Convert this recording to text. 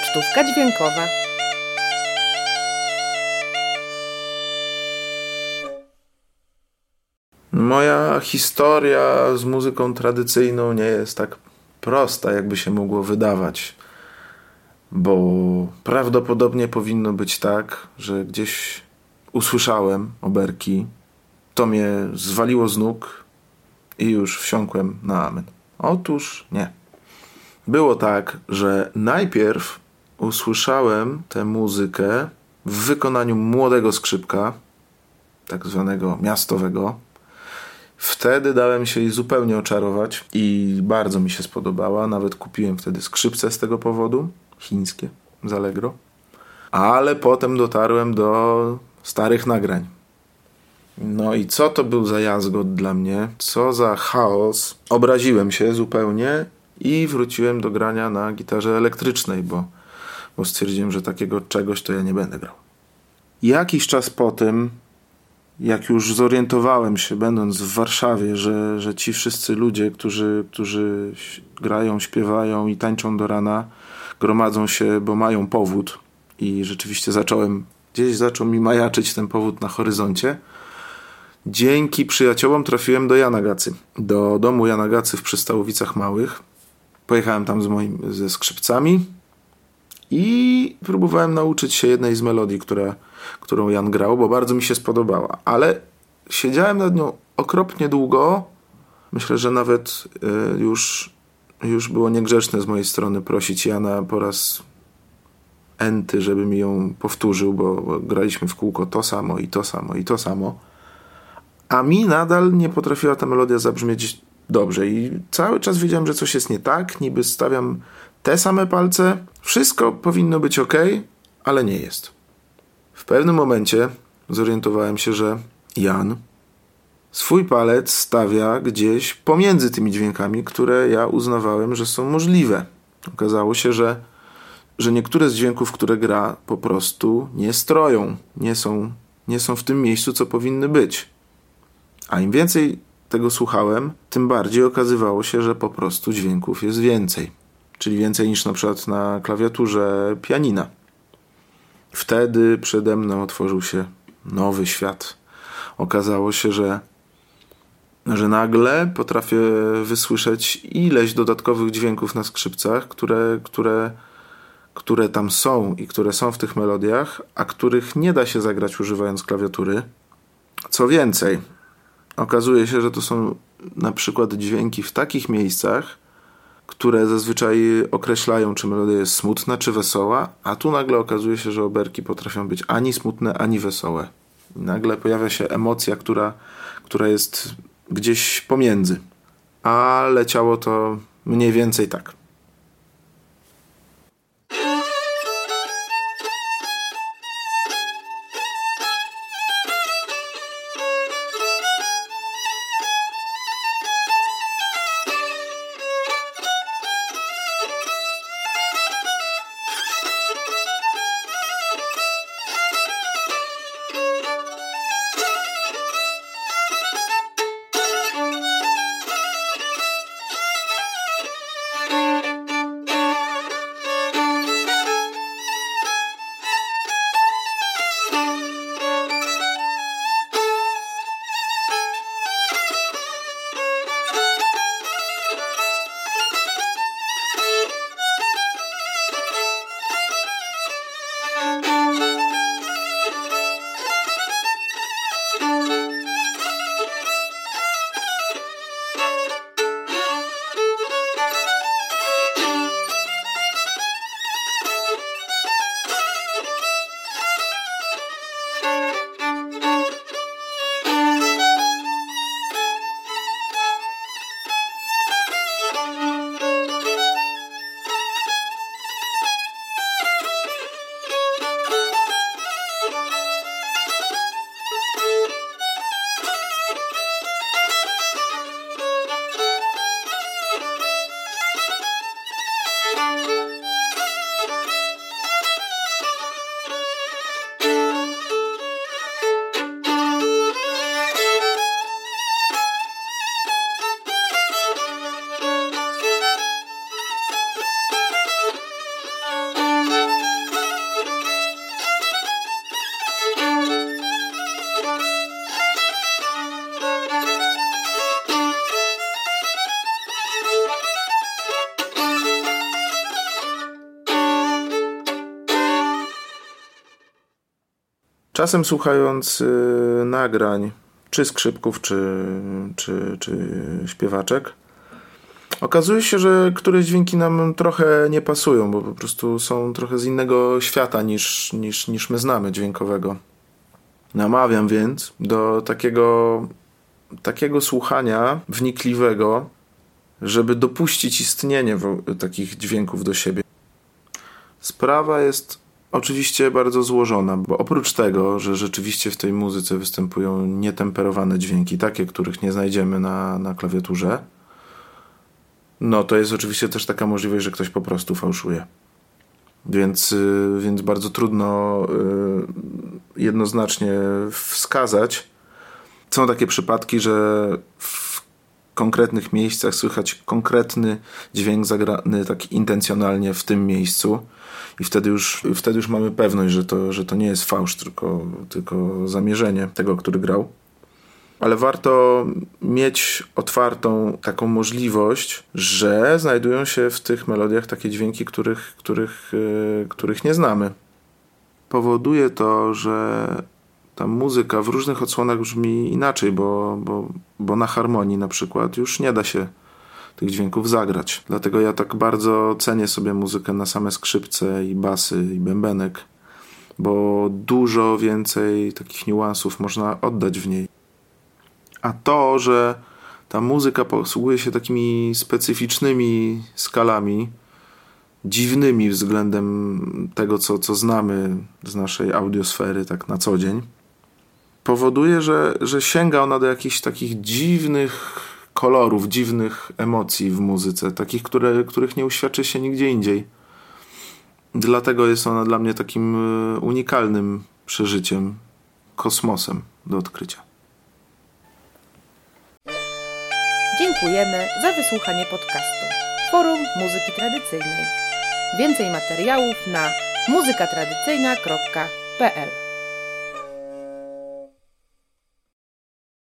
Pocztówka dźwiękowa. Moja historia z muzyką tradycyjną nie jest tak prosta, jakby się mogło wydawać, bo prawdopodobnie powinno być tak, że gdzieś usłyszałem oberki, to mnie zwaliło z nóg i już wsiąkłem na amen. Otóż nie. Było tak, że najpierw usłyszałem tę muzykę w wykonaniu młodego skrzypka, tak zwanego miastowego. Wtedy dałem się jej zupełnie oczarować i bardzo mi się spodobała. Nawet kupiłem wtedy skrzypce z tego powodu, chińskie, z Allegro. Ale potem dotarłem do starych nagrań. No i co to był za jazgot dla mnie? Co za chaos. Obraziłem się zupełnie i wróciłem do grania na gitarze elektrycznej, bo, bo stwierdziłem, że takiego czegoś to ja nie będę grał. Jakiś czas po tym, jak już zorientowałem się, będąc w Warszawie, że, że ci wszyscy ludzie, którzy, którzy grają, śpiewają i tańczą do rana, gromadzą się, bo mają powód, i rzeczywiście zacząłem, gdzieś zaczął mi majaczyć ten powód na horyzoncie. Dzięki przyjaciołom trafiłem do Jana Gacy, do domu Jana Gacy w Przystałowicach Małych. Pojechałem tam z moim, ze skrzypcami i próbowałem nauczyć się jednej z melodii, która, którą Jan grał, bo bardzo mi się spodobała. Ale siedziałem nad nią okropnie długo. Myślę, że nawet y, już, już było niegrzeczne z mojej strony prosić Jana po raz enty, żeby mi ją powtórzył, bo, bo graliśmy w kółko to samo i to samo i to samo. A mi nadal nie potrafiła ta melodia zabrzmieć dobrze i cały czas wiedziałem, że coś jest nie tak, niby stawiam te same palce, wszystko powinno być ok, ale nie jest. W pewnym momencie zorientowałem się, że Jan swój palec stawia gdzieś pomiędzy tymi dźwiękami, które ja uznawałem, że są możliwe. Okazało się, że, że niektóre z dźwięków, które gra, po prostu nie stroją, nie są, nie są w tym miejscu, co powinny być. A im więcej tego słuchałem, tym bardziej okazywało się, że po prostu dźwięków jest więcej. Czyli więcej niż na przykład na klawiaturze pianina. Wtedy przede mną otworzył się nowy świat. Okazało się, że, że nagle potrafię wysłyszeć ileś dodatkowych dźwięków na skrzypcach, które, które, które tam są i które są w tych melodiach, a których nie da się zagrać używając klawiatury. Co więcej, okazuje się, że to są na przykład dźwięki w takich miejscach, które zazwyczaj określają, czy melodia jest smutna, czy wesoła, a tu nagle okazuje się, że oberki potrafią być ani smutne, ani wesołe. I nagle pojawia się emocja, która, która jest gdzieś pomiędzy. A leciało to mniej więcej tak. Czasem słuchając y, nagrań, czy skrzypków, czy, czy, czy śpiewaczek, okazuje się, że któreś dźwięki nam trochę nie pasują, bo po prostu są trochę z innego świata niż, niż, niż my znamy dźwiękowego. Namawiam więc do takiego, takiego słuchania wnikliwego, żeby dopuścić istnienie takich dźwięków do siebie. Sprawa jest oczywiście bardzo złożona, bo oprócz tego, że rzeczywiście w tej muzyce występują nietemperowane dźwięki, takie, których nie znajdziemy na, na klawiaturze, no to jest oczywiście też taka możliwość, że ktoś po prostu fałszuje. Więc, y, więc bardzo trudno y, jednoznacznie wskazać. Są takie przypadki, że w konkretnych miejscach słychać konkretny dźwięk zagrany tak intencjonalnie w tym miejscu i wtedy już, wtedy już mamy pewność, że to, że to nie jest fałsz, tylko, tylko zamierzenie tego, który grał. Ale warto mieć otwartą taką możliwość, że znajdują się w tych melodiach takie dźwięki, których, których, yy, których nie znamy. Powoduje to, że ta muzyka w różnych odsłonach brzmi inaczej, bo, bo, bo na harmonii na przykład już nie da się tych dźwięków zagrać. Dlatego ja tak bardzo cenię sobie muzykę na same skrzypce i basy i bębenek, bo dużo więcej takich niuansów można oddać w niej. A to, że ta muzyka posługuje się takimi specyficznymi skalami, dziwnymi względem tego, co, co znamy z naszej audiosfery tak na co dzień, powoduje, że, że sięga ona do jakichś takich dziwnych kolorów, dziwnych emocji w muzyce, takich, które, których nie uświadczy się nigdzie indziej. Dlatego jest ona dla mnie takim e, unikalnym przeżyciem, kosmosem do odkrycia. Dziękujemy za wysłuchanie podcastu Forum Muzyki Tradycyjnej. Więcej materiałów na muzykatradycyjna.pl